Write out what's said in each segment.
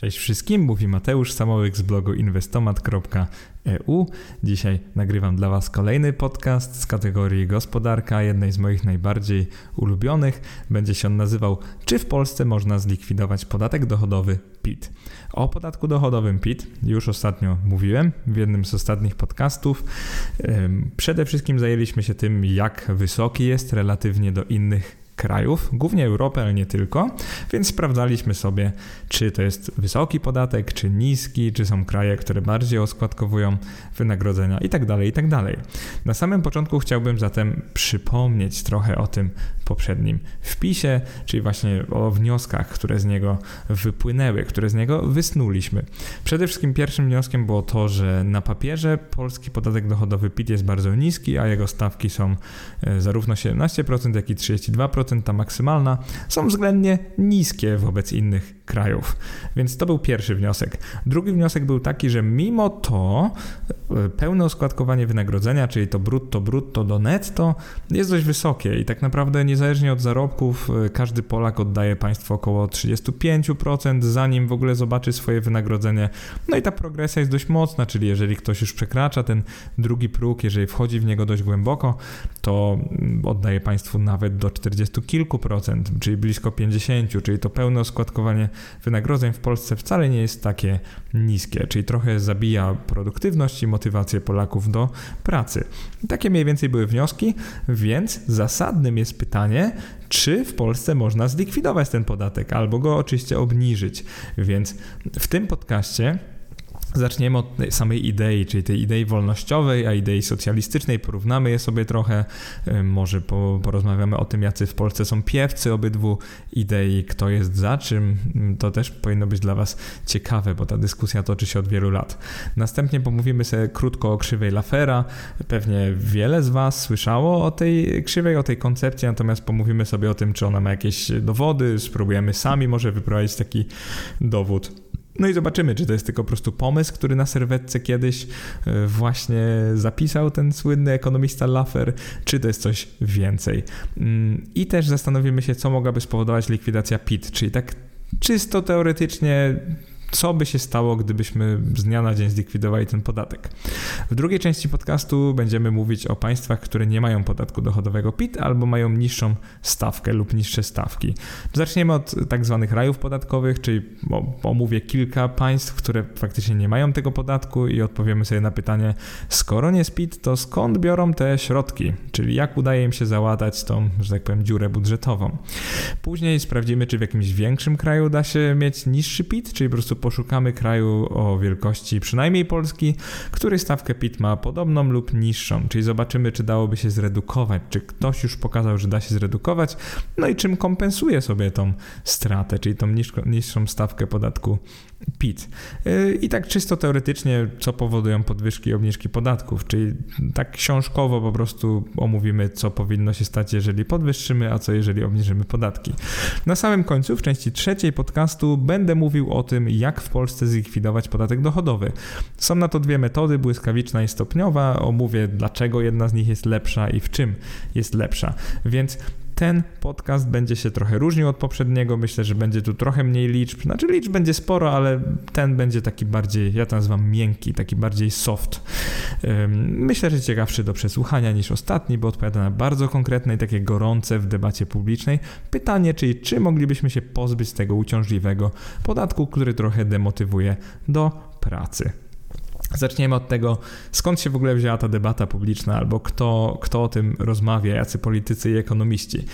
Cześć wszystkim, mówi Mateusz Samołyk z blogu inwestomat.eu. Dzisiaj nagrywam dla Was kolejny podcast z kategorii gospodarka, jednej z moich najbardziej ulubionych. Będzie się on nazywał Czy w Polsce można zlikwidować podatek dochodowy PIT? O podatku dochodowym PIT już ostatnio mówiłem w jednym z ostatnich podcastów. Przede wszystkim zajęliśmy się tym, jak wysoki jest relatywnie do innych krajów, głównie Europy, ale nie tylko, więc sprawdzaliśmy sobie, czy to jest wysoki podatek, czy niski, czy są kraje, które bardziej oskładkowują wynagrodzenia itd., tak itd. Tak Na samym początku chciałbym zatem przypomnieć trochę o tym poprzednim wpisie, czyli właśnie o wnioskach, które z niego wypłynęły, które z niego wysnuliśmy. Przede wszystkim pierwszym wnioskiem było to, że na papierze polski podatek dochodowy PIT jest bardzo niski, a jego stawki są e, zarówno 17%, jak i 32%, ta maksymalna, są względnie niskie wobec innych krajów. Więc to był pierwszy wniosek. Drugi wniosek był taki, że mimo to e, pełne oskładkowanie wynagrodzenia, czyli to brutto, brutto do netto, jest dość wysokie i tak naprawdę niezależnie od zarobków e, każdy Polak oddaje państwu około 35%, zanim w ogóle zobaczy swoje wynagrodzenie. No i ta progresja jest dość mocna, czyli jeżeli ktoś już przekracza ten drugi próg, jeżeli wchodzi w niego dość głęboko, to mm, oddaje państwu nawet do 40 kilku procent, czyli blisko 50, czyli to pełne oskładkowanie wynagrodzeń w Polsce wcale nie jest takie niskie, czyli trochę zabija produktywność i motywację Polaków do pracy. Takie mniej więcej były wnioski, więc zasadnym jest pytanie, czy w Polsce można zlikwidować ten podatek albo go oczywiście obniżyć. Więc w tym podcaście Zaczniemy od samej idei, czyli tej idei wolnościowej, a idei socjalistycznej. Porównamy je sobie trochę. Może porozmawiamy o tym, jacy w Polsce są piewcy obydwu idei, kto jest za czym. To też powinno być dla Was ciekawe, bo ta dyskusja toczy się od wielu lat. Następnie pomówimy sobie krótko o krzywej Lafera. Pewnie wiele z Was słyszało o tej krzywej, o tej koncepcji, natomiast pomówimy sobie o tym, czy ona ma jakieś dowody. Spróbujemy sami może wyprowadzić taki dowód. No i zobaczymy, czy to jest tylko po prostu pomysł, który na serwetce kiedyś e, właśnie zapisał ten słynny ekonomista Laffer, czy to jest coś więcej. Mm, I też zastanowimy się, co mogłaby spowodować likwidacja PIT, czyli tak czysto teoretycznie co by się stało, gdybyśmy z dnia na dzień zlikwidowali ten podatek. W drugiej części podcastu będziemy mówić o państwach, które nie mają podatku dochodowego PIT albo mają niższą stawkę lub niższe stawki. Zaczniemy od tak zwanych rajów podatkowych, czyli omówię kilka państw, które faktycznie nie mają tego podatku i odpowiemy sobie na pytanie, skoro nie jest PIT, to skąd biorą te środki, czyli jak udaje im się załatać tą, że tak powiem, dziurę budżetową. Później sprawdzimy, czy w jakimś większym kraju da się mieć niższy PIT, czyli po prostu poszukamy kraju o wielkości przynajmniej Polski, który stawkę PIT ma podobną lub niższą, czyli zobaczymy, czy dałoby się zredukować, czy ktoś już pokazał, że da się zredukować, no i czym kompensuje sobie tą stratę, czyli tą niższą stawkę podatku PIT. Y, I tak czysto teoretycznie, co powodują podwyżki i obniżki podatków, czyli tak książkowo po prostu omówimy, co powinno się stać, jeżeli podwyższymy, a co jeżeli obniżymy podatki. Na samym końcu, w części trzeciej podcastu, będę mówił o tym, jak w Polsce zlikwidować podatek dochodowy. Są na to dwie metody, błyskawiczna i stopniowa. Omówię, dlaczego jedna z nich jest lepsza i w czym jest lepsza. Więc ten podcast będzie się trochę różnił od poprzedniego. Myślę, że będzie tu trochę mniej liczb. Znaczy liczb będzie sporo, ale ten będzie taki bardziej, ja to nazywam miękki, taki bardziej soft. Myślę, że ciekawszy do przesłuchania niż ostatni, bo odpowiada na bardzo konkretne i takie gorące w debacie publicznej pytanie, czyli czy moglibyśmy się pozbyć tego uciążliwego podatku, który trochę demotywuje do pracy. Zaczniemy od tego, skąd się w ogóle wzięła ta debata publiczna, albo kto, kto o tym rozmawia, jacy politycy i ekonomiści.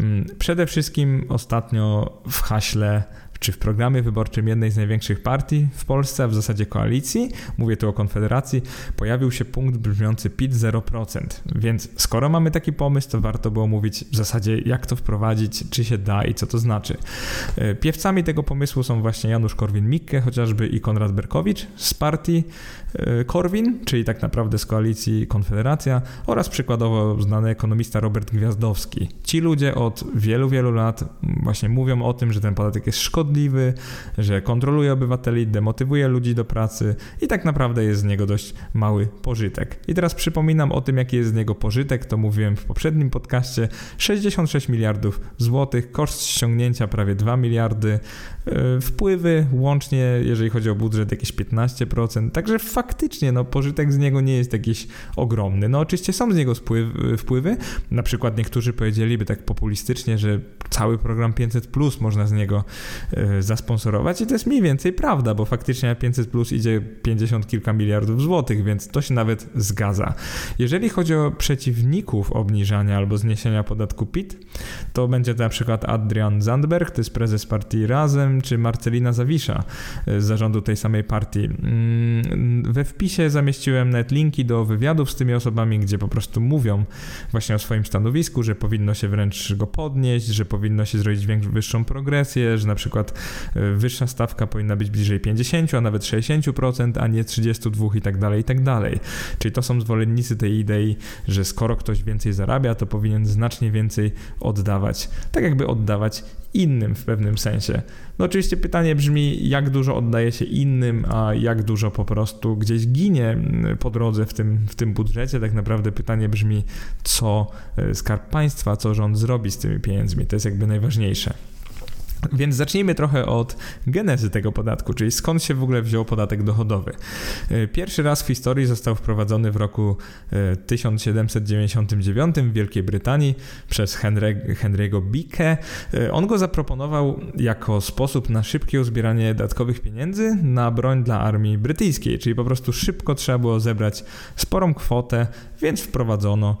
Mm, przede wszystkim ostatnio w haśle czy w programie wyborczym jednej z największych partii w Polsce, a w zasadzie koalicji, mówię tu o Konfederacji, pojawił się punkt brzmiący PIT 0%. Więc skoro mamy taki pomysł, to warto było mówić w zasadzie, jak to wprowadzić, czy się da i co to znaczy. E, piewcami tego pomysłu są właśnie Janusz Korwin-Mikke chociażby i Konrad Berkowicz z partii e, Korwin, czyli tak naprawdę z koalicji Konfederacja oraz przykładowo znany ekonomista Robert Gwiazdowski. Ci ludzie od wielu, wielu lat właśnie mówią o tym, że ten podatek jest szkodliwy, szkodliwy, że kontroluje obywateli, demotywuje ludzi do pracy i tak naprawdę jest z niego dość mały pożytek. I teraz przypominam o tym, jaki jest z niego pożytek, to mówiłem w poprzednim podcaście. 66 miliardów złotych, koszt ściągnięcia prawie 2 miliardy, wpływy łącznie, jeżeli chodzi o budżet, jakieś 15%, także faktycznie no, pożytek z niego nie jest jakiś ogromny. No oczywiście są z niego wpływy, na przykład niektórzy powiedzieliby tak populistycznie, że cały program 500 Plus można z niego y, zasponsorować i to jest mniej więcej prawda, bo faktycznie na 500 Plus idzie 50 kilka miliardów złotych, więc to się nawet zgadza. Jeżeli chodzi o przeciwników obniżania albo zniesienia podatku PIT, to będzie to na przykład Adrian Zandberg, to jest prezes partii Razem, czy Marcelina Zawisza y, z zarządu tej samej partii. Mm, we wpisie zamieściłem net linki do wywiadów z tymi osobami, gdzie po prostu mówią właśnie o swoim stanowisku, że powinno się wręcz go podnieść, że powinno się zrobić wyższą progresję, że na przykład e, wyższa stawka powinna być bliżej 50, a nawet 60%, a nie 32 i tak dalej, i tak dalej. Czyli to są zwolennicy tej idei, że skoro ktoś więcej zarabia, to powinien znacznie więcej oddawać. Tak jakby oddawać innym w pewnym sensie. No oczywiście pytanie brzmi, jak dużo oddaje się innym, a jak dużo po prostu gdzieś ginie mm, po drodze w tym, w tym budżecie. Tak naprawdę pytanie brzmi, co e, Skarb Państwa, co rząd zrobi z tymi pieniędzmi. To jest jakby najważniejsze. Więc zacznijmy trochę od genezy tego podatku, czyli skąd się w ogóle wziął podatek dochodowy. E, pierwszy raz w historii został wprowadzony w roku 1799 e, w Wielkiej Brytanii przez Henry, Henry'ego Bicke. E, on go zaproponował jako sposób na szybkie uzbieranie dodatkowych pieniędzy na broń dla armii brytyjskiej, czyli po prostu szybko trzeba było zebrać sporą kwotę, więc wprowadzono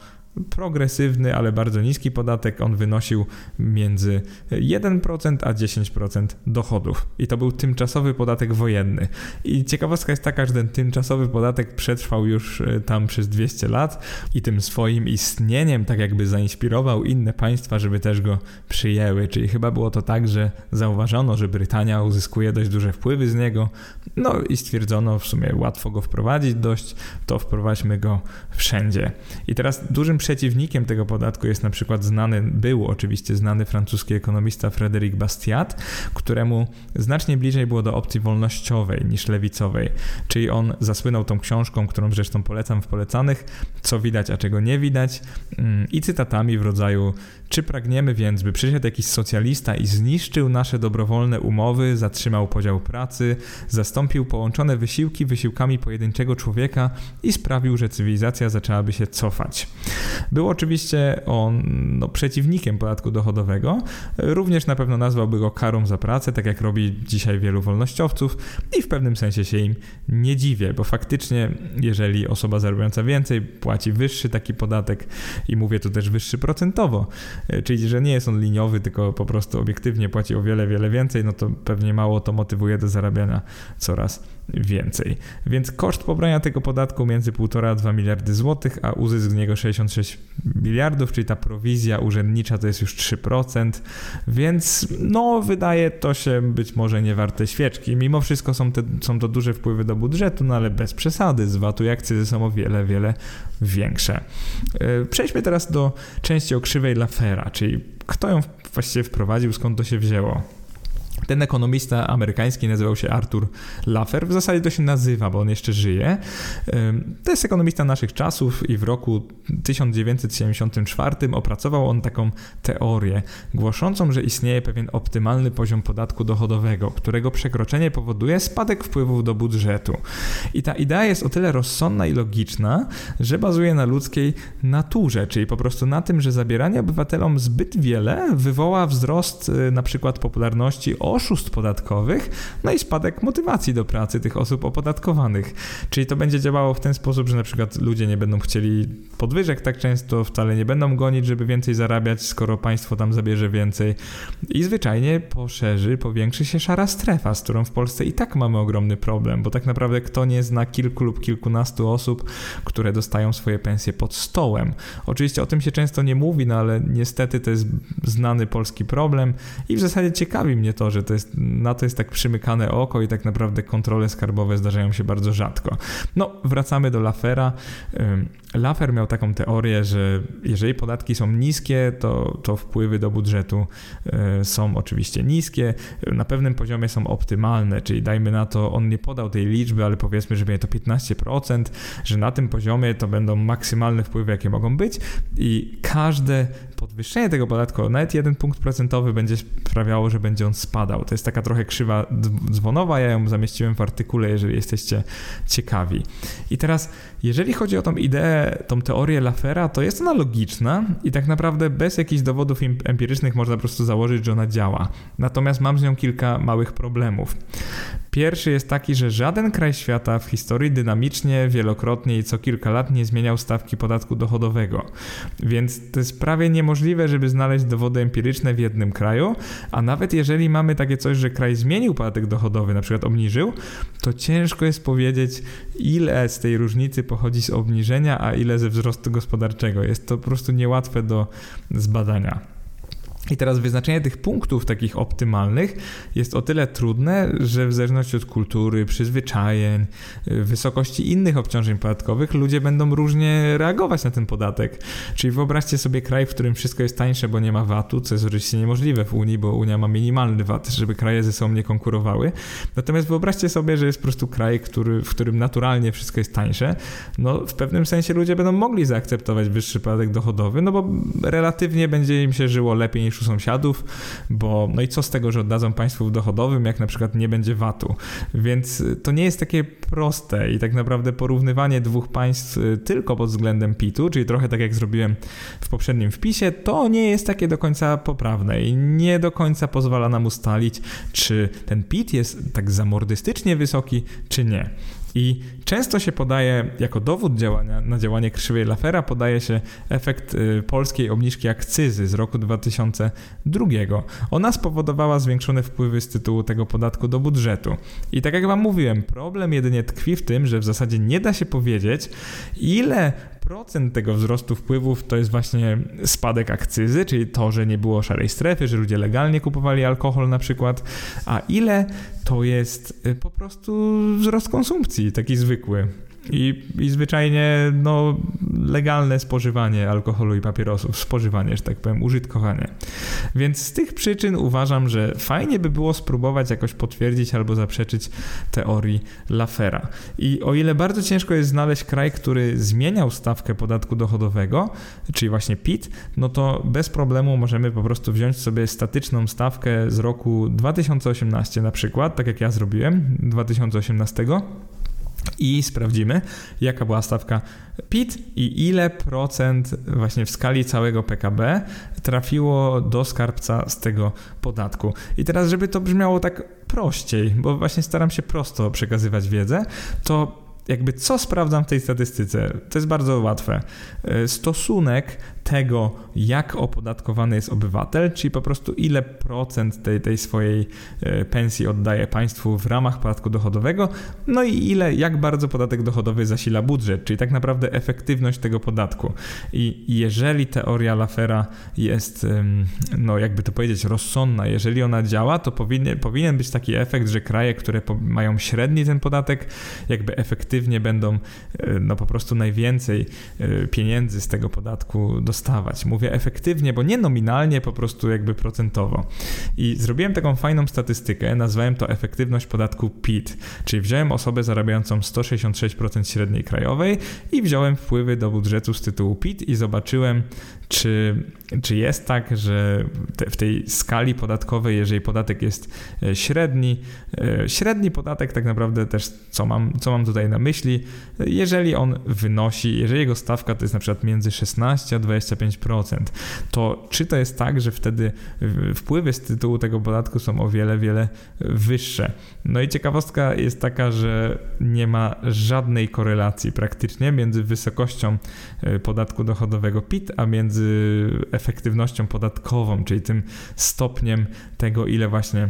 progresywny, ale bardzo niski podatek. On wynosił między 1% a 10% dochodów. I to był tymczasowy podatek wojenny. I ciekawostka jest taka, że ten tymczasowy podatek przetrwał już e, tam przez 200 lat i tym swoim istnieniem tak jakby zainspirował inne państwa, żeby też go przyjęły. Czyli chyba było to tak, że zauważono, że Brytania uzyskuje dość duże wpływy z niego, no i stwierdzono w sumie łatwo go wprowadzić dość, to wprowadźmy go wszędzie. I teraz dużym przeciwnikiem tego podatku jest na przykład znany, był oczywiście znany francuski ekonomista Frédéric Bastiat, któremu znacznie bliżej było do opcji wolnościowej niż lewicowej. Czyli on zasłynął tą książką, którą zresztą polecam w polecanych, co widać, a czego nie widać, mm, i cytatami w rodzaju czy pragniemy więc, by przyszedł jakiś socjalista i zniszczył nasze dobrowolne umowy, zatrzymał podział pracy, zastąpił połączone wysiłki wysiłkami pojedynczego człowieka i sprawił, że cywilizacja zaczęłaby się cofać? Był oczywiście on no, przeciwnikiem podatku dochodowego, również na pewno nazwałby go karą za pracę, tak jak robi dzisiaj wielu wolnościowców i w pewnym sensie się im nie dziwię, bo faktycznie jeżeli osoba zarabiająca więcej płaci wyższy taki podatek i mówię tu też wyższy procentowo, czyli że nie jest on liniowy, tylko po prostu obiektywnie płaci o wiele, wiele więcej, no to pewnie mało to motywuje do zarabiania coraz więcej. Więc koszt pobrania tego podatku między 1,5 a 2 miliardy złotych, a uzysk z niego 66 miliardów, czyli ta prowizja urzędnicza to jest już 3%, więc no wydaje to się być może nie warte świeczki. Mimo wszystko są, te, są to duże wpływy do budżetu, no ale bez przesady. Z VAT-u i akcyzy są o wiele, wiele większe. E, przejdźmy teraz do części o krzywej Lafera, czyli kto ją właściwie wprowadził, skąd to się wzięło. Ten ekonomista amerykański nazywał się Arthur Laffer. W zasadzie to się nazywa, bo on jeszcze żyje. To jest ekonomista naszych czasów i w roku 1974 opracował on taką teorię głoszącą, że istnieje pewien optymalny poziom podatku dochodowego, którego przekroczenie powoduje spadek wpływów do budżetu. I ta idea jest o tyle rozsądna i logiczna, że bazuje na ludzkiej naturze, czyli po prostu na tym, że zabieranie obywatelom zbyt wiele wywoła wzrost y, na przykład popularności oszustw podatkowych, no i spadek motywacji do pracy tych osób opodatkowanych. Czyli to będzie działało w ten sposób, że na przykład ludzie nie będą chcieli podwyżek tak często, wcale nie będą gonić, żeby więcej zarabiać, skoro państwo tam zabierze więcej. I zwyczajnie poszerzy, powiększy się szara strefa, z którą w Polsce i tak mamy ogromny problem, bo tak naprawdę kto nie zna kilku lub kilkunastu osób, które dostają swoje pensje pod stołem. Oczywiście o tym się często nie mówi, no ale niestety to jest znany polski problem i w zasadzie ciekawi mnie to, że to jest, na to jest tak przymykane oko i tak naprawdę kontrole skarbowe zdarzają się bardzo rzadko. No, wracamy do Lafera. Lafer miał taką teorię, że jeżeli podatki są niskie, to, to wpływy do budżetu e, są oczywiście niskie, na pewnym poziomie są optymalne, czyli dajmy na to, on nie podał tej liczby, ale powiedzmy, że będzie to 15%, że na tym poziomie to będą maksymalne wpływy, jakie mogą być i każde podwyższenie tego podatku, nawet jeden punkt procentowy będzie sprawiało, że będzie on spadał. To jest taka trochę krzywa dzwonowa, ja ją zamieściłem w artykule, jeżeli jesteście ciekawi. I teraz, jeżeli chodzi o tą ideę, tą teorię Lafera, to jest ona logiczna i tak naprawdę bez jakichś dowodów empirycznych można po prostu założyć, że ona działa. Natomiast mam z nią kilka małych problemów. Pierwszy jest taki, że żaden kraj świata w historii dynamicznie, wielokrotnie i co kilka lat nie zmieniał stawki podatku dochodowego. Więc to jest prawie niemożliwe, żeby znaleźć dowody empiryczne w jednym kraju, a nawet jeżeli mamy takie coś, że kraj zmienił podatek dochodowy, na przykład obniżył, to ciężko jest powiedzieć, ile z tej różnicy pochodzi z obniżenia, a ile ze wzrostu gospodarczego. Jest to po prostu niełatwe do zbadania. I teraz wyznaczenie tych punktów takich optymalnych jest o tyle trudne, że w zależności od kultury, przyzwyczajeń, wysokości innych obciążeń podatkowych, ludzie będą różnie reagować na ten podatek. Czyli wyobraźcie sobie kraj, w którym wszystko jest tańsze, bo nie ma VAT-u, co jest oczywiście niemożliwe w Unii, bo Unia ma minimalny VAT, żeby kraje ze sobą nie konkurowały. Natomiast wyobraźcie sobie, że jest po prostu kraj, który, w którym naturalnie wszystko jest tańsze. No, w pewnym sensie ludzie będą mogli zaakceptować wyższy podatek dochodowy, no bo relatywnie będzie im się żyło lepiej niż u sąsiadów, bo no i co z tego, że oddadzą państwu dochodowym, jak na przykład nie będzie VAT-u. Więc to nie jest takie proste i tak naprawdę porównywanie dwóch państw y, tylko pod względem PIT-u, czyli trochę tak jak zrobiłem w poprzednim wpisie, to nie jest takie do końca poprawne i nie do końca pozwala nam ustalić, czy ten PIT jest tak zamordystycznie wysoki, czy nie. I często się podaje, jako dowód działania, na działanie krzywej Lafera, podaje się efekt y, polskiej obniżki akcyzy z roku 2002. Ona spowodowała zwiększone wpływy z tytułu tego podatku do budżetu. I tak jak Wam mówiłem, problem jedynie tkwi w tym, że w zasadzie nie da się powiedzieć, ile procent tego wzrostu wpływów to jest właśnie spadek akcyzy, czyli to, że nie było szarej strefy, że ludzie legalnie kupowali alkohol na przykład, a ile to jest y, po prostu wzrost konsumpcji, taki zwykły. I, I zwyczajnie no, legalne spożywanie alkoholu i papierosów, spożywanie, że tak powiem, użytkowanie. Więc z tych przyczyn uważam, że fajnie by było spróbować jakoś potwierdzić albo zaprzeczyć teorii Lafera. I o ile bardzo ciężko jest znaleźć kraj, który zmieniał stawkę podatku dochodowego, czyli właśnie PIT, no to bez problemu możemy po prostu wziąć sobie statyczną stawkę z roku 2018 na przykład, tak jak ja zrobiłem, 2018 i sprawdzimy, jaka była stawka PIT i ile procent właśnie w skali całego PKB trafiło do skarbca z tego podatku. I teraz, żeby to brzmiało tak prościej, bo właśnie staram się prosto przekazywać wiedzę, to jakby co sprawdzam w tej statystyce? To jest bardzo łatwe. E, stosunek tego, jak opodatkowany jest obywatel, czyli po prostu ile procent tej, tej swojej e, pensji oddaje państwu w ramach podatku dochodowego, no i ile, jak bardzo podatek dochodowy zasila budżet, czyli tak naprawdę efektywność tego podatku. I jeżeli teoria Lafera jest, no jakby to powiedzieć, rozsądna, jeżeli ona działa, to powinien, powinien być taki efekt, że kraje, które mają średni ten podatek, jakby efektywnie będą e, no po prostu najwięcej e, pieniędzy z tego podatku dostawać dostawać. Mówię efektywnie, bo nie nominalnie, po prostu jakby procentowo. I zrobiłem taką fajną statystykę, nazwałem to efektywność podatku PIT, czyli wziąłem osobę zarabiającą 166% średniej krajowej i wziąłem wpływy do budżetu z tytułu PIT i zobaczyłem, czy, czy jest tak, że te, w tej skali podatkowej, jeżeli podatek jest e, średni, e, średni podatek tak naprawdę też, co mam, co mam tutaj na myśli, jeżeli on wynosi, jeżeli jego stawka to jest na przykład między 16 a 25%, to czy to jest tak, że wtedy wpływy z tytułu tego podatku są o wiele, wiele wyższe. No i ciekawostka jest taka, że nie ma żadnej korelacji praktycznie między wysokością e, podatku dochodowego PIT, a między między efektywnością podatkową, czyli tym stopniem tego, ile właśnie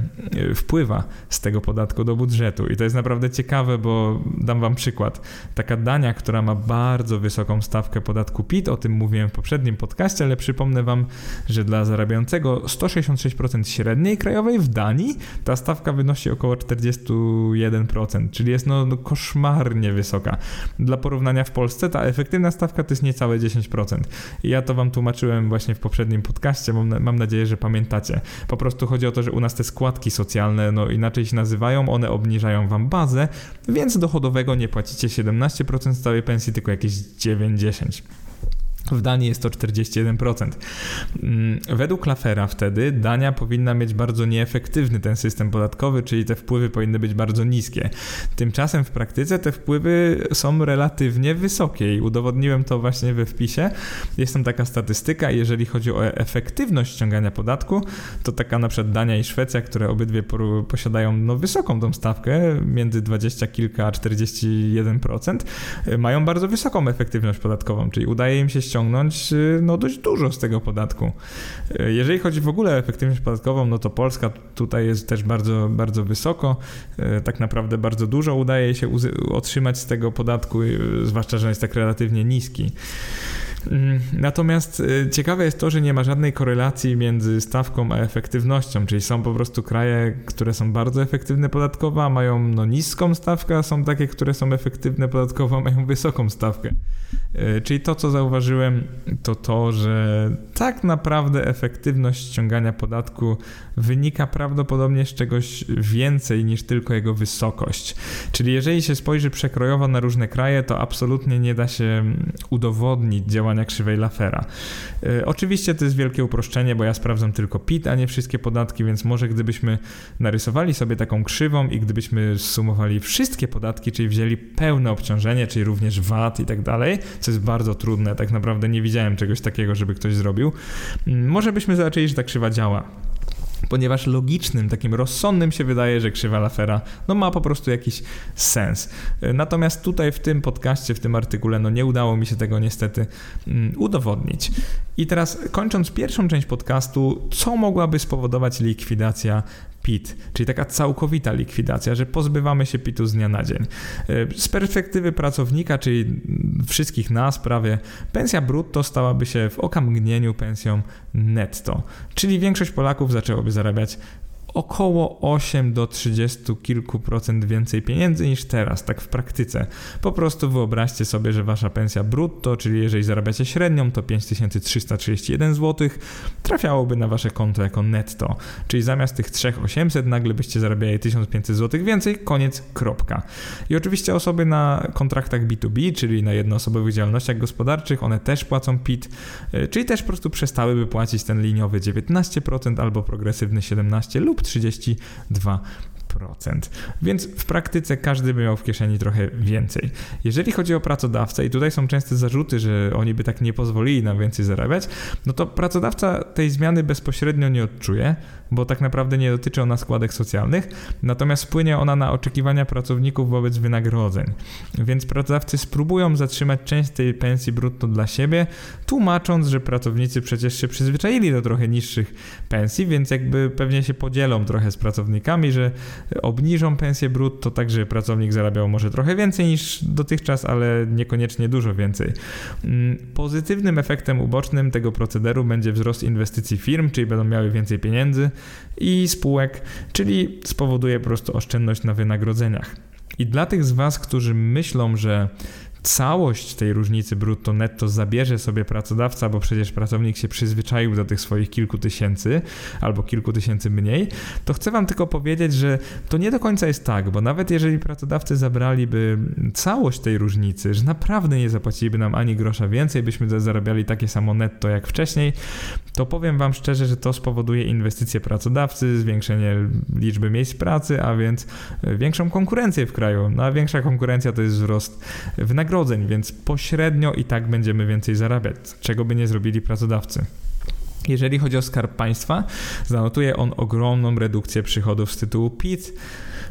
e, wpływa z tego podatku do budżetu. I to jest naprawdę ciekawe, bo dam Wam przykład. Taka Dania, która ma bardzo wysoką stawkę podatku PIT, o tym mówiłem w poprzednim podcaście, ale przypomnę Wam, że dla zarabiającego 166% średniej krajowej w Danii ta stawka wynosi około 41%, czyli jest no, no koszmarnie wysoka. Dla porównania w Polsce ta efektywna stawka to jest niecałe 10%. I ja to Wam tłumaczyłem właśnie w poprzednim podcaście, mam, mam nadzieję, że pamiętacie. Po prostu chodzi o to, że u nas te składki socjalne, no inaczej się nazywają, one obniżają Wam bazę, więc dochodowego nie płacicie 17% całej pensji, tylko jakieś 9-10%. W Danii jest to 41%. Mm, według Lafera wtedy Dania powinna mieć bardzo nieefektywny ten system podatkowy, czyli te wpływy powinny być bardzo niskie. Tymczasem w praktyce te wpływy są relatywnie wysokie i udowodniłem to właśnie we wpisie. Jest tam taka statystyka, jeżeli chodzi o efektywność ściągania podatku, to taka na przykład Dania i Szwecja, które obydwie posiadają no, wysoką tą stawkę, między 20 kilka a 41%, mają bardzo wysoką efektywność podatkową, czyli udaje im się ściągać ściągnąć y, no, dość dużo z tego podatku. Y, jeżeli chodzi w ogóle o efektywność podatkową, no to Polska tutaj jest też bardzo, bardzo wysoko. Y, tak naprawdę bardzo dużo udaje się otrzymać z tego podatku, zwłaszcza, że jest tak relatywnie niski. Mm, natomiast ciekawe jest to, że nie ma żadnej korelacji między stawką a efektywnością, czyli są po prostu kraje, które są bardzo efektywne podatkowo, a mają no, niską stawkę, a są takie, które są efektywne podatkowo, a mają wysoką stawkę. E, czyli to, co zauważyłem, to to, że tak naprawdę efektywność ściągania podatku wynika prawdopodobnie z czegoś więcej niż tylko jego wysokość. Czyli jeżeli się spojrzy przekrojowo na różne kraje, to absolutnie nie da się udowodnić działania krzywej Lafera. E, oczywiście to jest wielkie uproszczenie, bo ja sprawdzam tylko PIT, a nie wszystkie podatki, więc może gdybyśmy narysowali sobie taką krzywą i gdybyśmy sumowali wszystkie podatki, czyli wzięli pełne obciążenie, czyli również VAT i tak dalej, co jest bardzo trudne, tak naprawdę nie widziałem czegoś takiego, żeby ktoś zrobił, mm, może byśmy zobaczyli, że ta krzywa działa ponieważ logicznym, takim rozsądnym się wydaje, że krzywa Lafera no ma po prostu jakiś sens. Natomiast tutaj w tym podcaście, w tym artykule, no nie udało mi się tego niestety mm, udowodnić. I teraz kończąc pierwszą część podcastu, co mogłaby spowodować likwidacja PIT, czyli taka całkowita likwidacja, że pozbywamy się PIT-u z dnia na dzień. Z perspektywy pracownika, czyli wszystkich nas prawie, pensja brutto stałaby się w okamgnieniu pensją netto, czyli większość Polaków zaczęłoby zarabiać około 8 do 30 kilku procent więcej pieniędzy niż teraz, tak w praktyce. Po prostu wyobraźcie sobie, że wasza pensja brutto, czyli jeżeli zarabiacie średnią, to 5331 zł, trafiałoby na wasze konto jako netto. Czyli zamiast tych 3800 nagle byście zarabiali 1500 zł więcej, koniec, kropka. I oczywiście osoby na kontraktach B2B, czyli na jednoosobowych działalnościach gospodarczych, one też płacą PIT, y, czyli też po prostu przestałyby płacić ten liniowy 19% albo progresywny 17 lub 32%. Więc w praktyce każdy by miał w kieszeni trochę więcej. Jeżeli chodzi o pracodawcę, i tutaj są częste zarzuty, że oni by tak nie pozwolili nam więcej zarabiać, no to pracodawca tej zmiany bezpośrednio nie odczuje, bo tak naprawdę nie dotyczy ona składek socjalnych, natomiast wpłynie ona na oczekiwania pracowników wobec wynagrodzeń. Więc pracodawcy spróbują zatrzymać część tej pensji brutto dla siebie, tłumacząc, że pracownicy przecież się przyzwyczaili do trochę niższych pensji, więc jakby pewnie się podzielą trochę z pracownikami, że obniżą pensję brutto, tak że pracownik zarabiał może trochę więcej niż dotychczas, ale niekoniecznie dużo więcej. Mm, pozytywnym efektem ubocznym tego procederu będzie wzrost inwestycji firm, czyli będą miały więcej pieniędzy, i spółek, czyli spowoduje po prostu oszczędność na wynagrodzeniach. I dla tych z Was, którzy myślą, że całość tej różnicy brutto-netto zabierze sobie pracodawca, bo przecież pracownik się przyzwyczaił do tych swoich kilku tysięcy albo kilku tysięcy mniej, to chcę Wam tylko powiedzieć, że to nie do końca jest tak, bo nawet jeżeli pracodawcy zabraliby całość tej różnicy, że naprawdę nie zapłaciliby nam ani grosza więcej, byśmy zarabiali takie samo netto jak wcześniej, to powiem Wam szczerze, że to spowoduje inwestycje pracodawcy, zwiększenie liczby miejsc pracy, a więc większą konkurencję w kraju. No a większa konkurencja to jest wzrost wynagrodzeń wynagrodzeń, więc pośrednio i tak będziemy więcej zarabiać, czego by nie zrobili pracodawcy. Jeżeli chodzi o skarb państwa, zanotuje on ogromną redukcję przychodów z tytułu PIT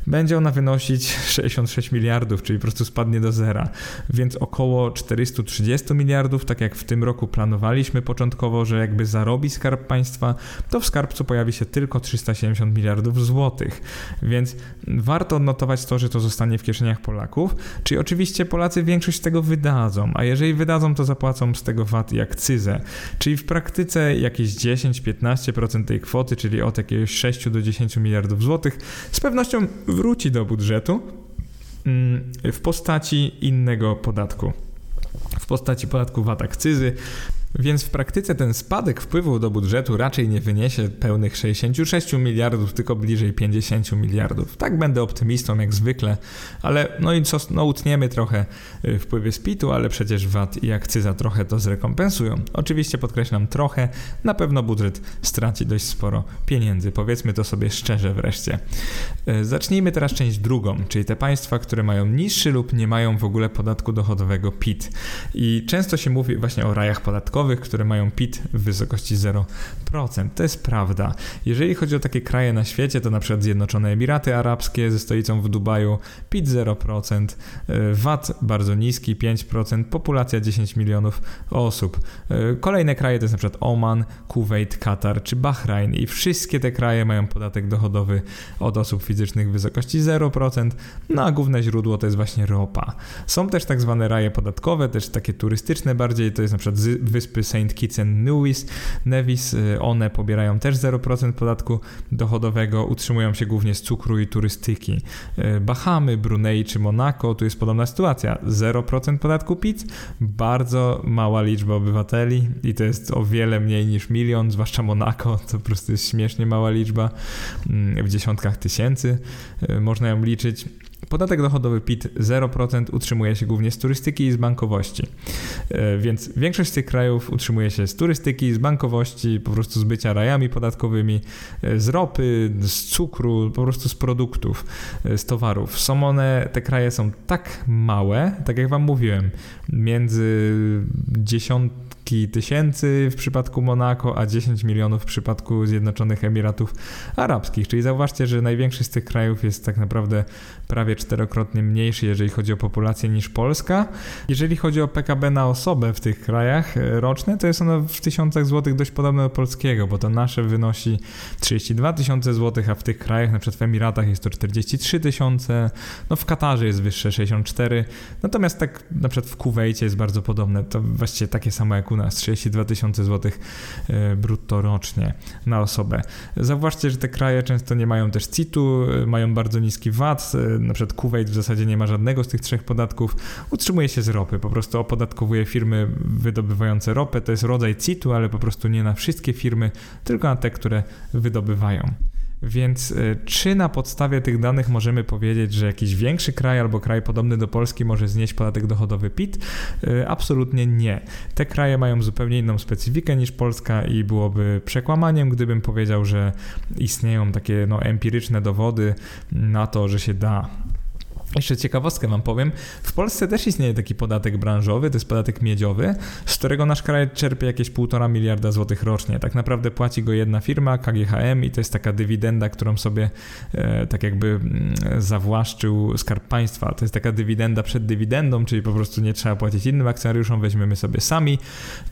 będzie ona wynosić 66 miliardów, czyli po prostu spadnie do zera, więc około 430 miliardów, tak jak w tym roku planowaliśmy początkowo, że jakby zarobi Skarb Państwa, to w skarbcu pojawi się tylko 370 miliardów złotych, więc warto odnotować to, że to zostanie w kieszeniach Polaków, czyli oczywiście Polacy większość tego wydadzą, a jeżeli wydadzą, to zapłacą z tego VAT i akcyzę, czyli w praktyce jakieś 10-15% tej kwoty, czyli od jakiegoś 6 do 10 miliardów złotych, z pewnością wróci do budżetu mm, w postaci innego podatku. W postaci podatku VAT akcyzy, więc w praktyce ten spadek wpływów do budżetu raczej nie wyniesie pełnych 66 miliardów, tylko bliżej 50 miliardów. Tak będę optymistą jak zwykle, ale no i co, no utniemy trochę y, wpływy z PIT-u, ale przecież VAT i akcyza trochę to zrekompensują. Oczywiście podkreślam trochę, na pewno budżet straci dość sporo pieniędzy, powiedzmy to sobie szczerze wreszcie. Y, zacznijmy teraz część drugą, czyli te państwa, które mają niższy lub nie mają w ogóle podatku dochodowego PIT. I często się mówi właśnie o rajach podatkowych, które mają PIT w wysokości 0%. To jest prawda. Jeżeli chodzi o takie kraje na świecie, to na przykład Zjednoczone Emiraty Arabskie ze stolicą w Dubaju, PIT 0%, e, VAT bardzo niski 5%, populacja 10 milionów osób. E, kolejne kraje to jest na przykład Oman, Kuwait, Katar czy Bahrain i wszystkie te kraje mają podatek dochodowy od osób fizycznych w wysokości 0%, no a główne źródło to jest właśnie ropa. Są też tak zwane raje podatkowe, też takie turystyczne bardziej, to jest na przykład wyspy wyspy St. Kitts and Nevis, Nevis, y, one pobierają też 0% podatku dochodowego, utrzymują się głównie z cukru i turystyki. Y, Bahamy, Brunei czy Monako, tu jest podobna sytuacja. 0% podatku PIT, bardzo mała liczba obywateli i to jest o wiele mniej niż milion, zwłaszcza Monako, to po prostu jest śmiesznie mała liczba, mm, w dziesiątkach tysięcy y, można ją liczyć. Podatek dochodowy PIT 0% utrzymuje się głównie z turystyki i z bankowości. E, więc większość z tych krajów utrzymuje się z turystyki, z bankowości, po prostu z bycia rajami podatkowymi, e, z ropy, z cukru, po prostu z produktów, e, z towarów. Są one, te kraje są tak małe, tak jak Wam mówiłem, między 10 setki tysięcy w przypadku Monako, a 10 milionów w przypadku Zjednoczonych Emiratów Arabskich. Czyli zauważcie, że największy z tych krajów jest tak naprawdę prawie czterokrotnie mniejszy, jeżeli chodzi o populację niż Polska. Jeżeli chodzi o PKB na osobę w tych krajach e, roczne, to jest ono w tysiącach złotych dość podobne do polskiego, bo to nasze wynosi 32 tysiące złotych, a w tych krajach, na przykład w Emiratach jest to 43 tysiące, no w Katarze jest wyższe 64, natomiast tak na przykład w Kuwejcie jest bardzo podobne, to właściwie takie samo jak u nas 32 tysiące złotych e, brutto rocznie na osobę. Zauważcie, że te kraje często nie mają też CIT-u, e, mają bardzo niski VAT, e, na przykład Kuwait w zasadzie nie ma żadnego z tych trzech podatków, utrzymuje się z ropy, po prostu opodatkowuje firmy wydobywające ropę, to jest rodzaj CIT-u, ale po prostu nie na wszystkie firmy, tylko na te, które wydobywają. Więc e, czy na podstawie tych danych możemy powiedzieć, że jakiś większy kraj albo kraj podobny do Polski może znieść podatek dochodowy PIT? E, absolutnie nie. Te kraje mają zupełnie inną specyfikę niż Polska i byłoby przekłamaniem, gdybym powiedział, że istnieją takie no, empiryczne dowody na to, że się da jeszcze ciekawostkę wam powiem. W Polsce też istnieje taki podatek branżowy, to jest podatek miedziowy, z którego nasz kraj czerpie jakieś 1,5 miliarda złotych rocznie. Tak naprawdę płaci go jedna firma, KGHM i to jest taka dywidenda, którą sobie e, tak jakby mm, zawłaszczył Skarb Państwa. To jest taka dywidenda przed dywidendą, czyli po prostu nie trzeba płacić innym akcjonariuszom, weźmiemy sobie sami.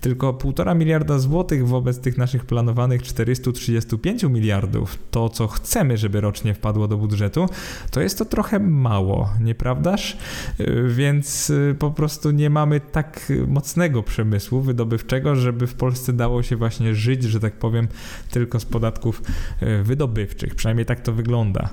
Tylko 1,5 miliarda złotych wobec tych naszych planowanych 435 miliardów, to co chcemy, żeby rocznie wpadło do budżetu, to jest to trochę mało nieprawdaż? Y, więc y, po prostu nie mamy tak mocnego przemysłu wydobywczego, żeby w Polsce dało się właśnie żyć, że tak powiem, tylko z podatków y, wydobywczych. Przynajmniej tak to wygląda.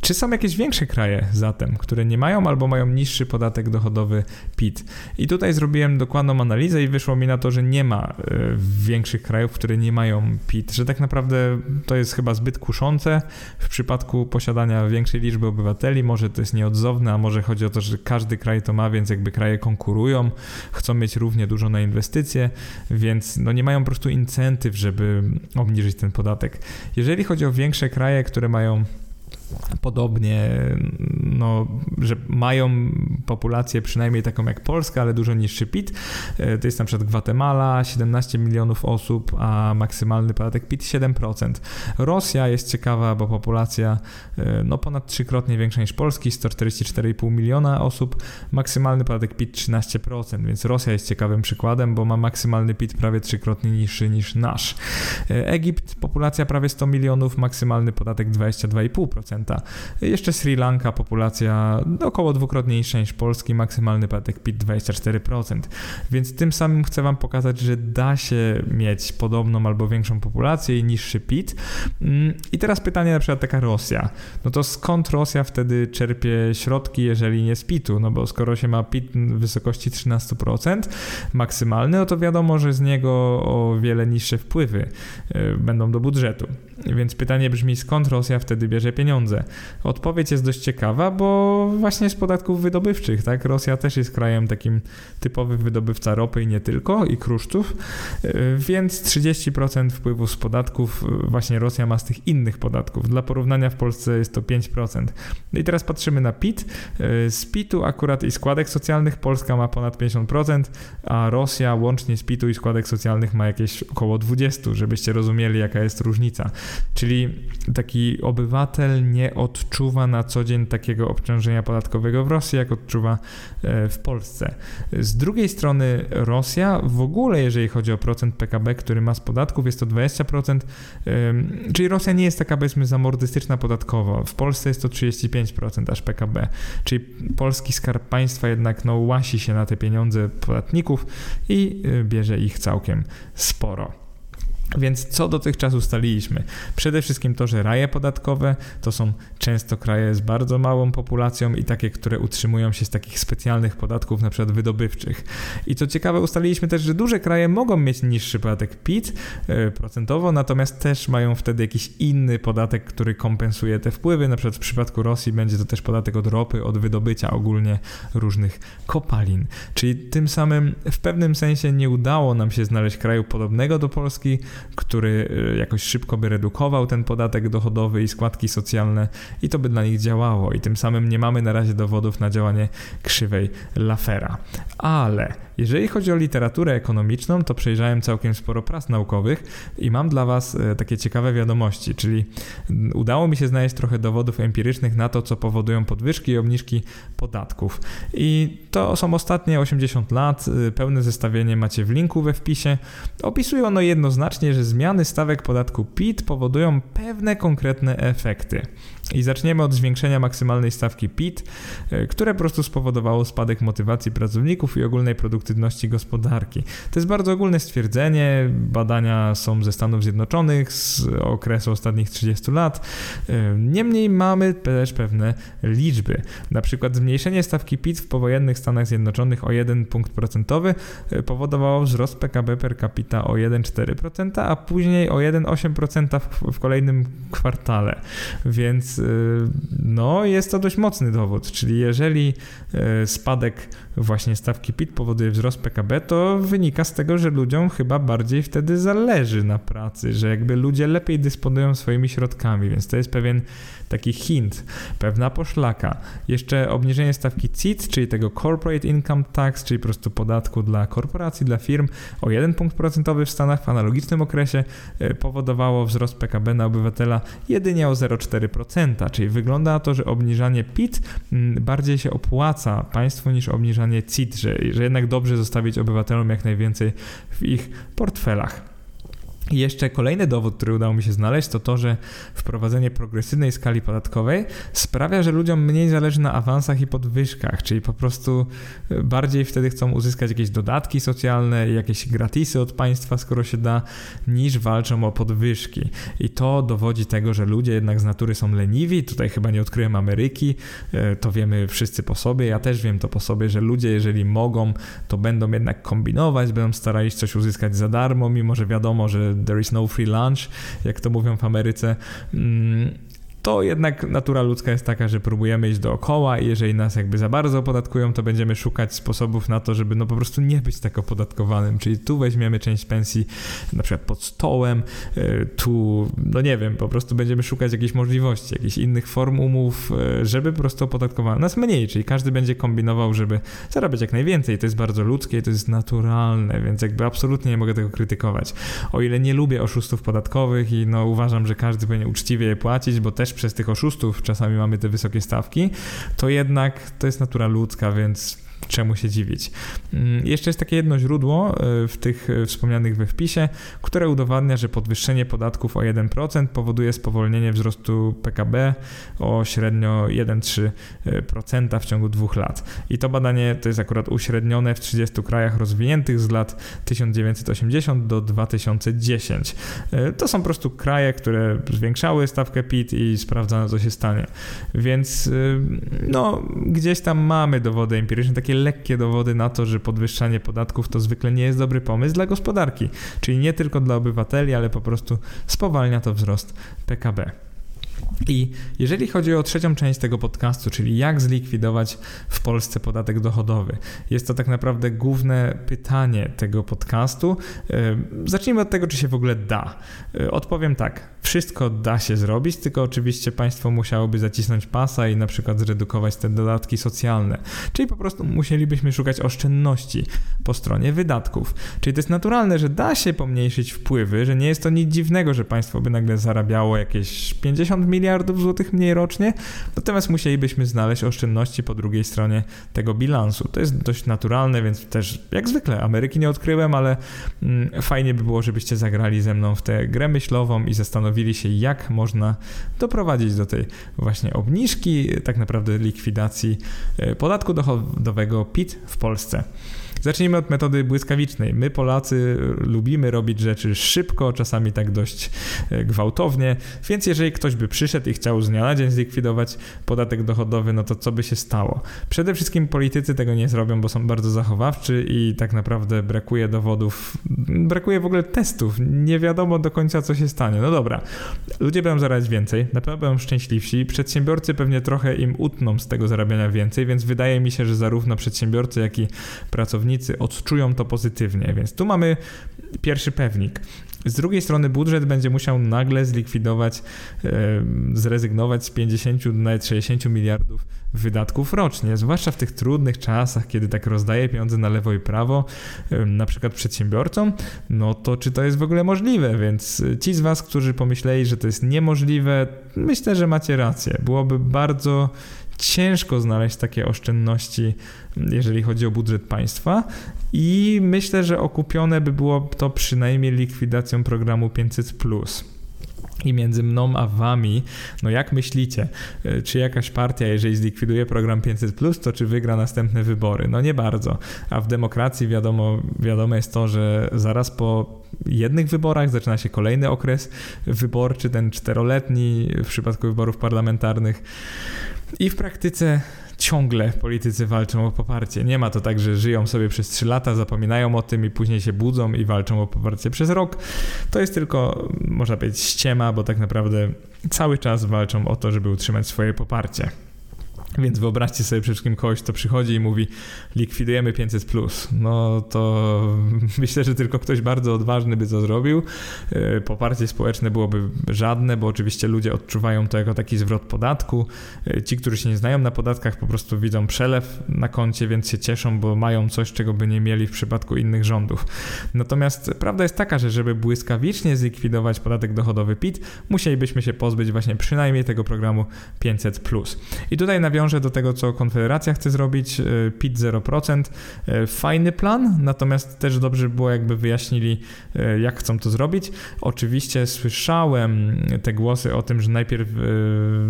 Czy są jakieś większe kraje zatem, które nie mają albo mają niższy podatek dochodowy PIT? I tutaj zrobiłem dokładną analizę i wyszło mi na to, że nie ma y, większych krajów, które nie mają PIT, że tak naprawdę to jest chyba zbyt kuszące w przypadku posiadania większej liczby obywateli. Może to jest nieodzowne, a może chodzi o to, że każdy kraj to ma, więc jakby kraje konkurują, chcą mieć równie dużo na inwestycje, więc no nie mają po prostu incentyw, żeby obniżyć ten podatek. Jeżeli chodzi o większe kraje, które mają podobnie no, że mają populację przynajmniej taką jak Polska, ale dużo niższy PIT. E, to jest na przykład Gwatemala, 17 milionów osób, a maksymalny podatek PIT 7%. Rosja jest ciekawa, bo populacja e, no ponad trzykrotnie większa niż Polski, 144,5 miliona osób, maksymalny podatek PIT 13%, więc Rosja jest ciekawym przykładem, bo ma maksymalny PIT prawie trzykrotnie niższy niż nasz. E, Egipt, populacja prawie 100 milionów, maksymalny podatek 22,5%. Jeszcze Sri Lanka, populacja około dwukrotnie niższa niż Polski, maksymalny podatek PIT 24%. Więc tym samym chcę Wam pokazać, że da się mieć podobną albo większą populację i niższy PIT. Mm, I teraz pytanie na przykład taka Rosja. No to skąd Rosja wtedy czerpie środki, jeżeli nie z PIT-u? No bo skoro się ma PIT w wysokości 13% maksymalny, no to wiadomo, że z niego o wiele niższe wpływy y, będą do budżetu. Więc pytanie brzmi, skąd Rosja wtedy bierze pieniądze? Odpowiedź jest dość ciekawa, bo właśnie z podatków wydobywczych, tak? Rosja też jest krajem takim typowym wydobywca ropy i nie tylko, i kruszców, y, więc 30% wpływów z podatków y, właśnie Rosja ma z tych innych podatków. Dla porównania w Polsce jest to 5%. No i teraz patrzymy na PIT. Y, z PIT-u akurat i składek socjalnych Polska ma ponad 50%, a Rosja łącznie z PIT-u i składek socjalnych ma jakieś około 20%, żebyście rozumieli jaka jest różnica. Czyli taki obywatel nie odczuwa na co dzień takiego obciążenia podatkowego w Rosji, jak odczuwa e, w Polsce. Z drugiej strony Rosja w ogóle, jeżeli chodzi o procent PKB, który ma z podatków, jest to 20%, czyli Rosja nie jest taka powiedzmy zamordystyczna podatkowo. W Polsce jest to 35% aż PKB, czyli polski skarb państwa jednak no, łasi się na te pieniądze podatników i e, bierze ich całkiem sporo. Więc co dotychczas ustaliliśmy? Przede wszystkim to, że raje podatkowe to są często kraje z bardzo małą populacją i takie, które utrzymują się z takich specjalnych podatków, na przykład wydobywczych. I co ciekawe, ustaliliśmy też, że duże kraje mogą mieć niższy podatek PIT yy, procentowo, natomiast też mają wtedy jakiś inny podatek, który kompensuje te wpływy. Na przykład w przypadku Rosji będzie to też podatek od ropy, od wydobycia ogólnie różnych kopalin. Czyli tym samym w pewnym sensie nie udało nam się znaleźć kraju podobnego do Polski, który y, jakoś szybko by redukował ten podatek dochodowy i składki socjalne i to by dla nich działało i tym samym nie mamy na razie dowodów na działanie krzywej Lafera. Ale jeżeli chodzi o literaturę ekonomiczną, to przejrzałem całkiem sporo prac naukowych i mam dla Was y, takie ciekawe wiadomości, czyli udało mi się znaleźć trochę dowodów empirycznych na to, co powodują podwyżki i obniżki podatków. I to są ostatnie 80 lat, y, pełne zestawienie macie w linku we wpisie. Opisuje ono jednoznacznie, że zmiany stawek podatku PIT powodują pewne konkretne efekty. I zaczniemy od zwiększenia maksymalnej stawki PIT, e, które po prostu spowodowało spadek motywacji pracowników i ogólnej produktywności gospodarki. To jest bardzo ogólne stwierdzenie. Badania są ze Stanów Zjednoczonych z okresu ostatnich 30 lat. E, niemniej mamy też pewne liczby. Na przykład zmniejszenie stawki PIT w powojennych Stanach Zjednoczonych o 1 punkt procentowy e, powodowało wzrost PKB per capita o 1,4%, a później o 1,8% w, w kolejnym kwartale. Więc Y, no, jest to dość mocny dowód, czyli jeżeli y, spadek właśnie stawki PIT powoduje wzrost PKB, to wynika z tego, że ludziom chyba bardziej wtedy zależy na pracy, że jakby ludzie lepiej dysponują swoimi środkami, więc to jest pewien taki hint, pewna poszlaka. Jeszcze obniżenie stawki CIT, czyli tego Corporate Income Tax, czyli po prostu podatku dla korporacji, dla firm o 1 punkt procentowy w Stanach w analogicznym okresie y, powodowało wzrost PKB na obywatela jedynie o 0,4%, czyli wygląda to, że obniżanie PIT mm, bardziej się opłaca państwu niż obniżanie CIT, że, że jednak dobrze zostawić obywatelom jak najwięcej w ich portfelach. I jeszcze kolejny dowód, który udało mi się znaleźć, to to, że wprowadzenie progresywnej skali podatkowej sprawia, że ludziom mniej zależy na awansach i podwyżkach, czyli po prostu e, bardziej wtedy chcą uzyskać jakieś dodatki socjalne, jakieś gratisy od państwa, skoro się da, niż walczą o podwyżki. I to dowodzi tego, że ludzie jednak z natury są leniwi. Tutaj chyba nie odkryłem Ameryki, e, to wiemy wszyscy po sobie. Ja też wiem to po sobie, że ludzie, jeżeli mogą, to będą jednak kombinować, będą starali się coś uzyskać za darmo, mimo że wiadomo, że there is no free lunch, jak to mówią w Ameryce. To jednak natura ludzka jest taka, że próbujemy iść dookoła i jeżeli nas jakby za bardzo opodatkują, to będziemy szukać sposobów na to, żeby no po prostu nie być tak opodatkowanym, czyli tu weźmiemy część pensji na przykład pod stołem, e, tu, no nie wiem, po prostu będziemy szukać jakichś możliwości, jakichś innych form umów, e, żeby po prostu opodatkowano nas mniej, czyli każdy będzie kombinował, żeby zarabiać jak najwięcej. To jest bardzo ludzkie, to jest naturalne, więc jakby absolutnie nie mogę tego krytykować. O ile nie lubię oszustów podatkowych i no uważam, że każdy powinien uczciwie je płacić, bo też też przez tych oszustów czasami mamy te wysokie stawki, to jednak to jest natura ludzka, więc czemu się dziwić. Mm, jeszcze jest takie jedno źródło e, w tych e, wspomnianych we wpisie, które udowadnia, że podwyższenie podatków o 1% powoduje spowolnienie wzrostu PKB o średnio 1,3% w ciągu dwóch lat. I to badanie to jest akurat uśrednione w 30 krajach rozwiniętych z lat 1980 do 2010. E, to są po prostu kraje, które zwiększały stawkę PIT i sprawdzano, co się stanie. Więc no, gdzieś tam mamy dowody empiryczne, takie lekkie dowody na to, że podwyższanie podatków to zwykle nie jest dobry pomysł dla gospodarki, czyli nie tylko dla obywateli, ale po prostu spowalnia to wzrost PKB. I jeżeli chodzi o trzecią część tego podcastu, czyli jak zlikwidować w Polsce podatek dochodowy, jest to tak naprawdę główne pytanie tego podcastu. Zacznijmy od tego, czy się w ogóle da. Odpowiem tak. Wszystko da się zrobić, tylko oczywiście państwo musiałoby zacisnąć pasa i na przykład zredukować te dodatki socjalne. Czyli po prostu musielibyśmy szukać oszczędności po stronie wydatków. Czyli to jest naturalne, że da się pomniejszyć wpływy, że nie jest to nic dziwnego, że państwo by nagle zarabiało jakieś 50 miliardów złotych mniej rocznie, natomiast musielibyśmy znaleźć oszczędności po drugiej stronie tego bilansu. To jest dość naturalne, więc też jak zwykle Ameryki nie odkryłem, ale mm, fajnie by było, żebyście zagrali ze mną w tę grę myślową i zastanowili się, jak można doprowadzić do tej właśnie obniżki, tak naprawdę likwidacji e, podatku dochodowego PIT w Polsce. Zacznijmy od metody błyskawicznej. My, Polacy, lubimy robić rzeczy szybko, czasami tak dość e, gwałtownie, więc jeżeli ktoś by przyszedł i chciał z dnia na dzień zlikwidować podatek dochodowy, no to co by się stało? Przede wszystkim politycy tego nie zrobią, bo są bardzo zachowawczy i tak naprawdę brakuje dowodów, brakuje w ogóle testów. Nie wiadomo do końca, co się stanie. No dobra, ludzie będą zarabiać więcej, na pewno będą szczęśliwsi, przedsiębiorcy pewnie trochę im utną z tego zarabiania więcej, więc wydaje mi się, że zarówno przedsiębiorcy, jak i pracownicy pracownicy odczują to pozytywnie. Więc tu mamy pierwszy pewnik. Z drugiej strony budżet będzie musiał nagle zlikwidować, zrezygnować z 50 nawet 60 miliardów wydatków rocznie, zwłaszcza w tych trudnych czasach, kiedy tak rozdaje pieniądze na lewo i prawo, na przykład przedsiębiorcom, no to czy to jest w ogóle możliwe? Więc ci z Was, którzy pomyśleli, że to jest niemożliwe, myślę, że macie rację. Byłoby bardzo ciężko znaleźć takie oszczędności, jeżeli chodzi o budżet państwa. I myślę, że okupione by było to przynajmniej likwidacją programu 500. I między mną a wami, no jak myślicie, e, czy jakaś partia, jeżeli zlikwiduje program 500, to czy wygra następne wybory? No nie bardzo. A w demokracji wiadomo, wiadomo jest to, że zaraz po jednych wyborach zaczyna się kolejny okres wyborczy, ten czteroletni w przypadku wyborów parlamentarnych. I w praktyce ciągle politycy walczą o poparcie. Nie ma to tak, że żyją sobie przez 3 lata, zapominają o tym i później się budzą i walczą o poparcie przez rok. To jest tylko, można powiedzieć, ściema, bo tak naprawdę cały czas walczą o to, żeby utrzymać swoje poparcie. Więc wyobraźcie sobie przede wszystkim kogoś, kto przychodzi i mówi likwidujemy 500+. Plus. No to myślę, że tylko ktoś bardzo odważny by to zrobił. E, poparcie społeczne byłoby żadne, bo oczywiście ludzie odczuwają to jako taki zwrot podatku. E, ci, którzy się nie znają na podatkach, po prostu widzą przelew na koncie, więc się cieszą, bo mają coś, czego by nie mieli w przypadku innych rządów. Natomiast prawda jest taka, że żeby błyskawicznie zlikwidować podatek dochodowy PIT, musielibyśmy się pozbyć właśnie przynajmniej tego programu 500+. Plus. I tutaj nawiążę nawiążę do tego, co Konfederacja chce zrobić, e, PIT 0%. E, fajny plan, natomiast też dobrze było, jakby wyjaśnili, e, jak chcą to zrobić. Oczywiście słyszałem te głosy o tym, że najpierw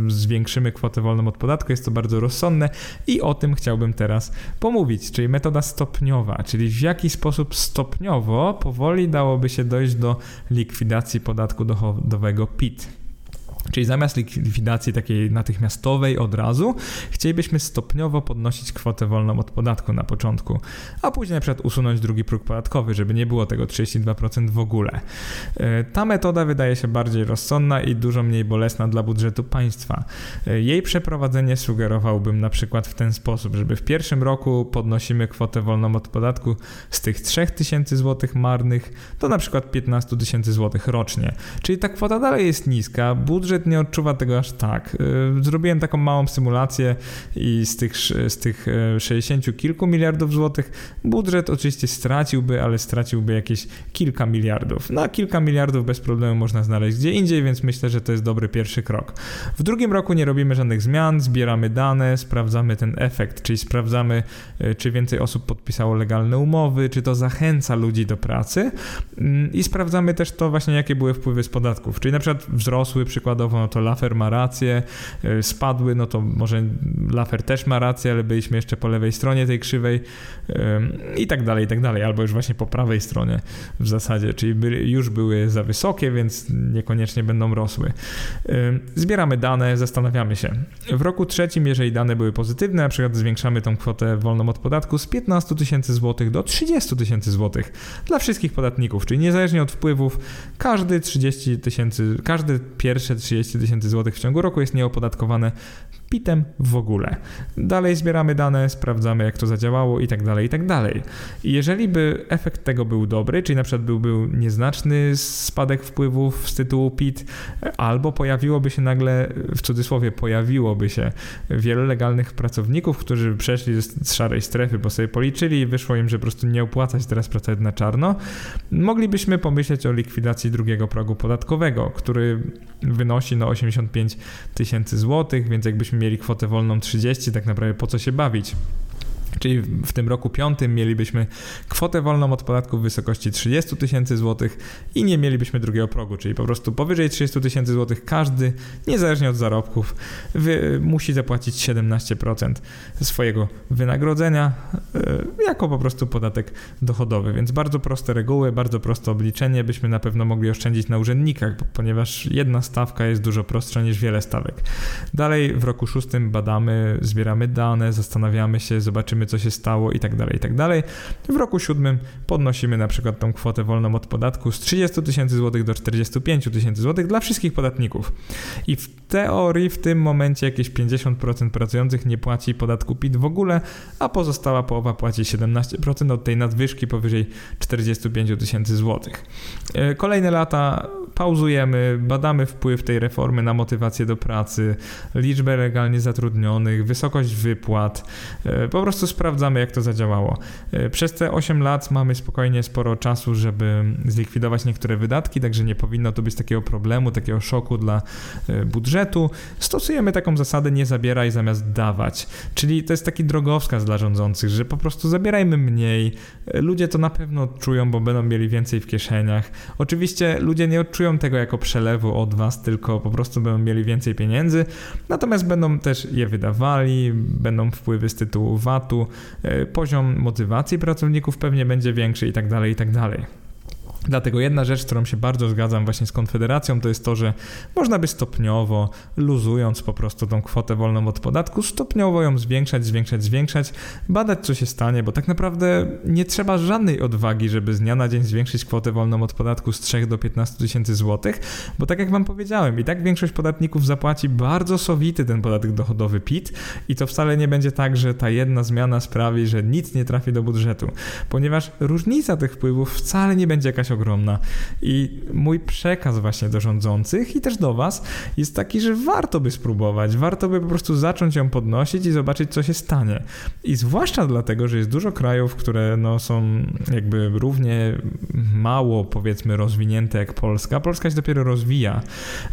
zwiększymy kwotę wolną od podatku, jest to bardzo rozsądne i o tym chciałbym teraz pomówić, czyli metoda stopniowa, czyli w jaki sposób stopniowo, powoli dałoby się dojść do likwidacji podatku dochodowego PIT. Czyli zamiast likwidacji takiej natychmiastowej od razu, chcielibyśmy stopniowo podnosić kwotę wolną od podatku na początku, a później na przykład usunąć drugi próg podatkowy, żeby nie było tego 32% w ogóle. E, ta metoda wydaje się bardziej rozsądna i dużo mniej bolesna dla budżetu państwa. E, jej przeprowadzenie sugerowałbym na przykład w ten sposób, żeby w pierwszym roku podnosimy kwotę wolną od podatku z tych 3000 zł marnych do na przykład 15 tysięcy zł rocznie. Czyli ta kwota dalej jest niska, budżet budżet nie odczuwa tego aż tak. Y, zrobiłem taką małą symulację i z tych, z tych 60 y, kilku miliardów złotych budżet oczywiście straciłby, ale straciłby jakieś kilka miliardów. Na kilka miliardów bez problemu można znaleźć gdzie indziej, więc myślę, że to jest dobry pierwszy krok. W drugim roku nie robimy żadnych zmian, zbieramy dane, sprawdzamy ten efekt, czyli sprawdzamy, y, czy więcej osób podpisało legalne umowy, czy to zachęca ludzi do pracy mm, i sprawdzamy też to właśnie, jakie były wpływy z podatków, czyli na przykład wzrosły przykładowo no to Lafer ma rację, y, spadły, no to może Lafer też ma rację, ale byliśmy jeszcze po lewej stronie tej krzywej i tak dalej, i tak dalej, albo już właśnie po prawej stronie w zasadzie, czyli już były za wysokie, więc niekoniecznie będą rosły. Zbieramy dane, zastanawiamy się. W roku trzecim, jeżeli dane były pozytywne, na przykład zwiększamy tą kwotę wolną od podatku z 15 tysięcy złotych do 30 tysięcy złotych dla wszystkich podatników, czyli niezależnie od wpływów, każdy 30 tysięcy, każdy pierwsze 30 30 tysięcy złotych w ciągu roku jest nieopodatkowane PIT-em w ogóle. Dalej zbieramy dane, sprawdzamy jak to zadziałało i tak dalej, i tak dalej. Jeżeli by efekt tego był dobry, czyli na przykład byłby nieznaczny spadek wpływów z tytułu PIT, albo pojawiłoby się nagle, w cudzysłowie, pojawiłoby się wielu legalnych pracowników, którzy przeszli z szarej strefy, bo sobie policzyli i wyszło im, że po prostu nie opłacać teraz pracować na czarno, moglibyśmy pomyśleć o likwidacji drugiego progu podatkowego, który wynosi no 85 tysięcy złotych, więc jakbyśmy mieli kwotę wolną 30, tak naprawdę po co się bawić? Czyli w tym roku piątym mielibyśmy kwotę wolną od podatku w wysokości 30 tysięcy złotych i nie mielibyśmy drugiego progu, czyli po prostu powyżej 30 tysięcy złotych każdy, niezależnie od zarobków, musi zapłacić 17% swojego wynagrodzenia yy, jako po prostu podatek dochodowy. Więc bardzo proste reguły, bardzo proste obliczenie, byśmy na pewno mogli oszczędzić na urzędnikach, ponieważ jedna stawka jest dużo prostsza niż wiele stawek. Dalej w roku szóstym badamy, zbieramy dane, zastanawiamy się, zobaczymy co się stało i tak dalej, i tak dalej. W roku siódmym podnosimy na przykład tą kwotę wolną od podatku z 30 tysięcy złotych do 45 tysięcy złotych dla wszystkich podatników. I w teorii w tym momencie jakieś 50% pracujących nie płaci podatku PIT w ogóle, a pozostała połowa płaci 17% od tej nadwyżki powyżej 45 tysięcy złotych. E, kolejne lata pauzujemy, badamy wpływ tej reformy na motywację do pracy, liczbę legalnie zatrudnionych, wysokość wypłat. E, po prostu sprawdzamy, jak to zadziałało. E, przez te 8 lat mamy spokojnie sporo czasu, żeby zlikwidować niektóre wydatki, także nie powinno to być takiego problemu, takiego szoku dla e, budżetu. Stosujemy taką zasadę nie zabieraj zamiast dawać, czyli to jest taki drogowskaz dla rządzących, że po prostu zabierajmy mniej. Ludzie to na pewno odczują, bo będą mieli więcej w kieszeniach. Oczywiście ludzie nie odczują tego jako przelewu od was, tylko po prostu będą mieli więcej pieniędzy, natomiast będą też je wydawali, będą wpływy z tytułu VAT-u, poziom motywacji pracowników pewnie będzie większy i tak dalej, i tak dalej. Dlatego jedna rzecz, z którą się bardzo zgadzam właśnie z Konfederacją, to jest to, że można by stopniowo, luzując po prostu tą kwotę wolną od podatku, stopniowo ją zwiększać, zwiększać, zwiększać, badać co się stanie, bo tak naprawdę nie trzeba żadnej odwagi, żeby z dnia na dzień zwiększyć kwotę wolną od podatku z 3 do 15 tysięcy złotych, bo tak jak wam powiedziałem, i tak większość podatników zapłaci bardzo sowity ten podatek dochodowy PIT i to wcale nie będzie tak, że ta jedna zmiana sprawi, że nic nie trafi do budżetu, ponieważ różnica tych wpływów wcale nie będzie jakaś ogromna. I mój przekaz właśnie do rządzących i też do Was jest taki, że warto by spróbować, warto by po prostu zacząć ją podnosić i zobaczyć, co się stanie. I zwłaszcza dlatego, że jest dużo krajów, które no, są jakby równie mało, powiedzmy, rozwinięte jak Polska. Polska się dopiero rozwija,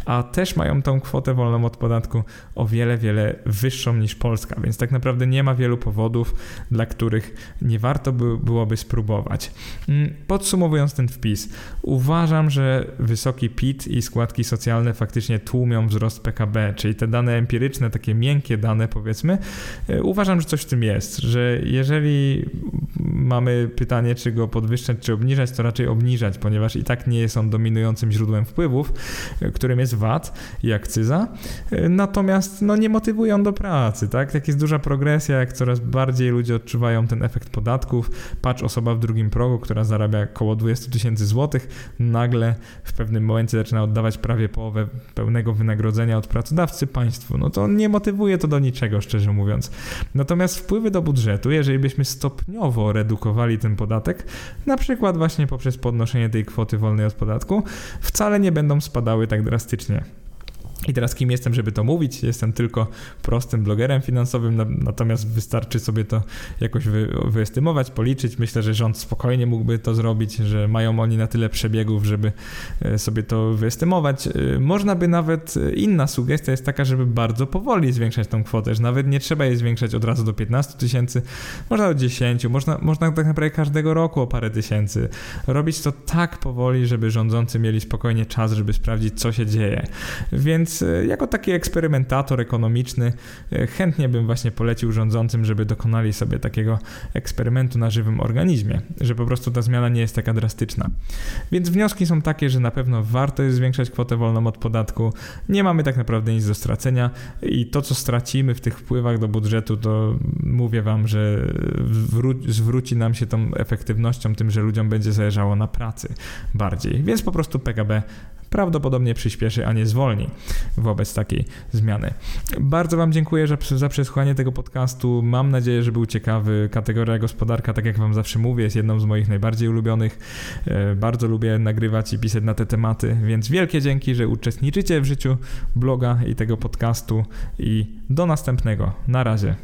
a też mają tą kwotę wolną od podatku o wiele, wiele wyższą niż Polska, więc tak naprawdę nie ma wielu powodów, dla których nie warto by, byłoby spróbować. Mm, podsumowując ten wpis, Uważam, że wysoki PIT i składki socjalne faktycznie tłumią wzrost PKB, czyli te dane empiryczne, takie miękkie dane powiedzmy, e, uważam, że coś w tym jest, że jeżeli mamy pytanie, czy go podwyższać, czy obniżać, to raczej obniżać, ponieważ i tak nie jest on dominującym źródłem wpływów, którym jest VAT i akcyza. Natomiast no, nie motywuje on do pracy, tak? Jak jest duża progresja, jak coraz bardziej ludzie odczuwają ten efekt podatków, patrz osoba w drugim progu, która zarabia około 20 tysięcy złotych, nagle w pewnym momencie zaczyna oddawać prawie połowę pełnego wynagrodzenia od pracodawcy państwu. No to nie motywuje to do niczego, szczerze mówiąc. Natomiast wpływy do budżetu, jeżeli byśmy stopniowo redukowali ten podatek, na przykład właśnie poprzez podnoszenie tej kwoty wolnej od podatku, wcale nie będą spadały tak drastycznie. I teraz kim jestem, żeby to mówić? Jestem tylko prostym blogerem finansowym, natomiast wystarczy sobie to jakoś wy, wyestymować, policzyć. Myślę, że rząd spokojnie mógłby to zrobić, że mają oni na tyle przebiegów, żeby e, sobie to wyestymować. E, można by nawet, e, inna sugestia jest taka, żeby bardzo powoli zwiększać tą kwotę, że nawet nie trzeba jej zwiększać od razu do 15 tysięcy, można od 10, można, można tak naprawdę każdego roku o parę tysięcy. Robić to tak powoli, żeby rządzący mieli spokojnie czas, żeby sprawdzić, co się dzieje. Więc e, jako taki eksperymentator ekonomiczny e, chętnie bym właśnie polecił rządzącym, żeby dokonali sobie takiego eksperymentu na żywym organizmie, że po prostu ta zmiana nie jest taka drastyczna. Więc wnioski są takie, że na pewno warto jest zwiększać kwotę wolną od podatku. Nie mamy tak naprawdę nic do stracenia i to, co stracimy w tych wpływach do budżetu, to mówię wam, że wró- zwróci nam się tą efektywnością tym, że ludziom będzie zależało na pracy bardziej. Więc po prostu PKB prawdopodobnie przyspieszy, a nie zwolni wobec takiej zmiany. Bardzo Wam dziękuję że, za przesłuchanie tego podcastu. Mam nadzieję, że był ciekawy. Kategoria gospodarka, tak jak Wam zawsze mówię, jest jedną z moich najbardziej ulubionych. E, bardzo lubię nagrywać i pisać na te tematy, więc wielkie dzięki, że uczestniczycie w życiu bloga i tego podcastu i do następnego. Na razie.